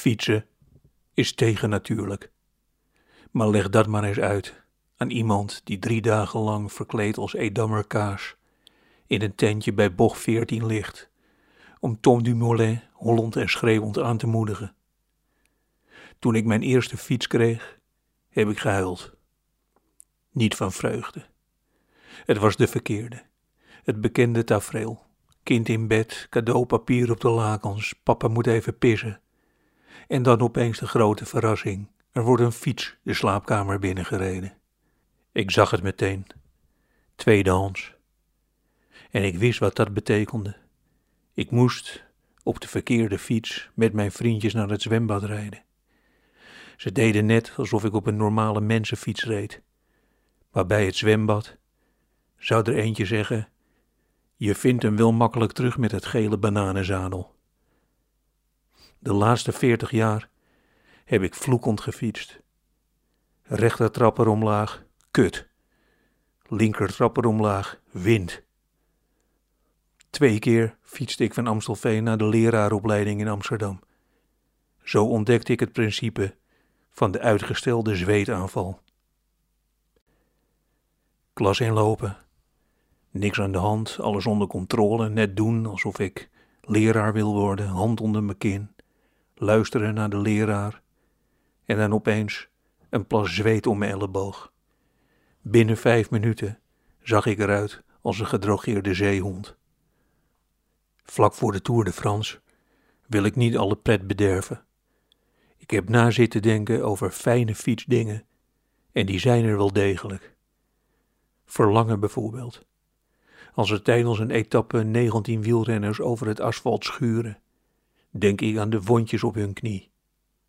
Fietsen is tegennatuurlijk. Maar leg dat maar eens uit aan iemand die drie dagen lang verkleed als Edammer kaas in een tentje bij bocht 14 ligt, om Tom Dumoulin hollend en schreeuwend aan te moedigen. Toen ik mijn eerste fiets kreeg, heb ik gehuild. Niet van vreugde. Het was de verkeerde. Het bekende tafereel. Kind in bed, cadeaupapier op de lakens, papa moet even pissen. En dan opeens de grote verrassing. Er wordt een fiets de slaapkamer binnengereden. Ik zag het meteen. Tweedehands. En ik wist wat dat betekende. Ik moest op de verkeerde fiets met mijn vriendjes naar het zwembad rijden. Ze deden net alsof ik op een normale mensenfiets reed. Maar bij het zwembad zou er eentje zeggen: Je vindt hem wel makkelijk terug met het gele bananenzadel. De laatste veertig jaar heb ik vloekend gefietst. Rechter trapper omlaag, kut. Linker trapper omlaag, wind. Twee keer fietste ik van Amstelveen naar de leraaropleiding in Amsterdam. Zo ontdekte ik het principe van de uitgestelde zweetaanval. Klas inlopen. Niks aan de hand, alles onder controle, net doen alsof ik leraar wil worden, hand onder mijn kin. Luisteren naar de leraar. En dan opeens een plas zweet om mijn elleboog. Binnen vijf minuten zag ik eruit als een gedrogeerde zeehond. Vlak voor de Tour de France wil ik niet alle pret bederven. Ik heb na zitten denken over fijne fietsdingen en die zijn er wel degelijk. Verlangen bijvoorbeeld. Als er tijdens een etappe 19 wielrenners over het asfalt schuren, denk ik aan de wondjes op hun knie.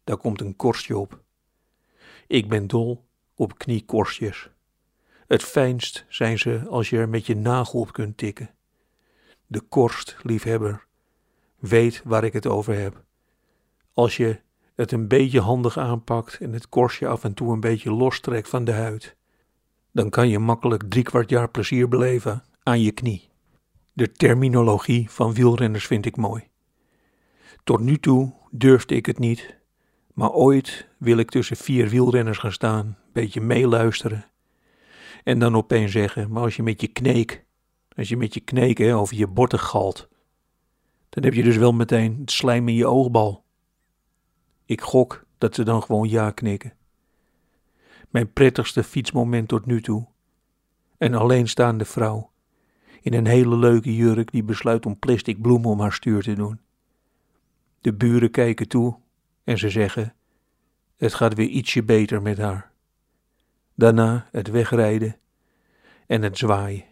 Daar komt een korstje op. Ik ben dol op kniekorstjes. Het fijnst zijn ze als je er met je nagel op kunt tikken. De korstliefhebber weet waar ik het over heb. Als je het een beetje handig aanpakt en het korstje af en toe een beetje lostrekt van de huid, dan kan je makkelijk drie kwart jaar plezier beleven aan je knie. De terminologie van wielrenners vind ik mooi. Tot nu toe durfde ik het niet, maar ooit wil ik tussen vier wielrenners gaan staan, beetje meeluisteren en dan opeens zeggen, maar als je met je kneek, als je met je kneek hè, over je borten galt, dan heb je dus wel meteen het slijm in je oogbal. Ik gok dat ze dan gewoon ja knikken. Mijn prettigste fietsmoment tot nu toe. Een alleenstaande vrouw. In een hele leuke jurk die besluit om plastic bloemen om haar stuur te doen. De buren kijken toe en ze zeggen: Het gaat weer ietsje beter met haar. Daarna het wegrijden en het zwaaien.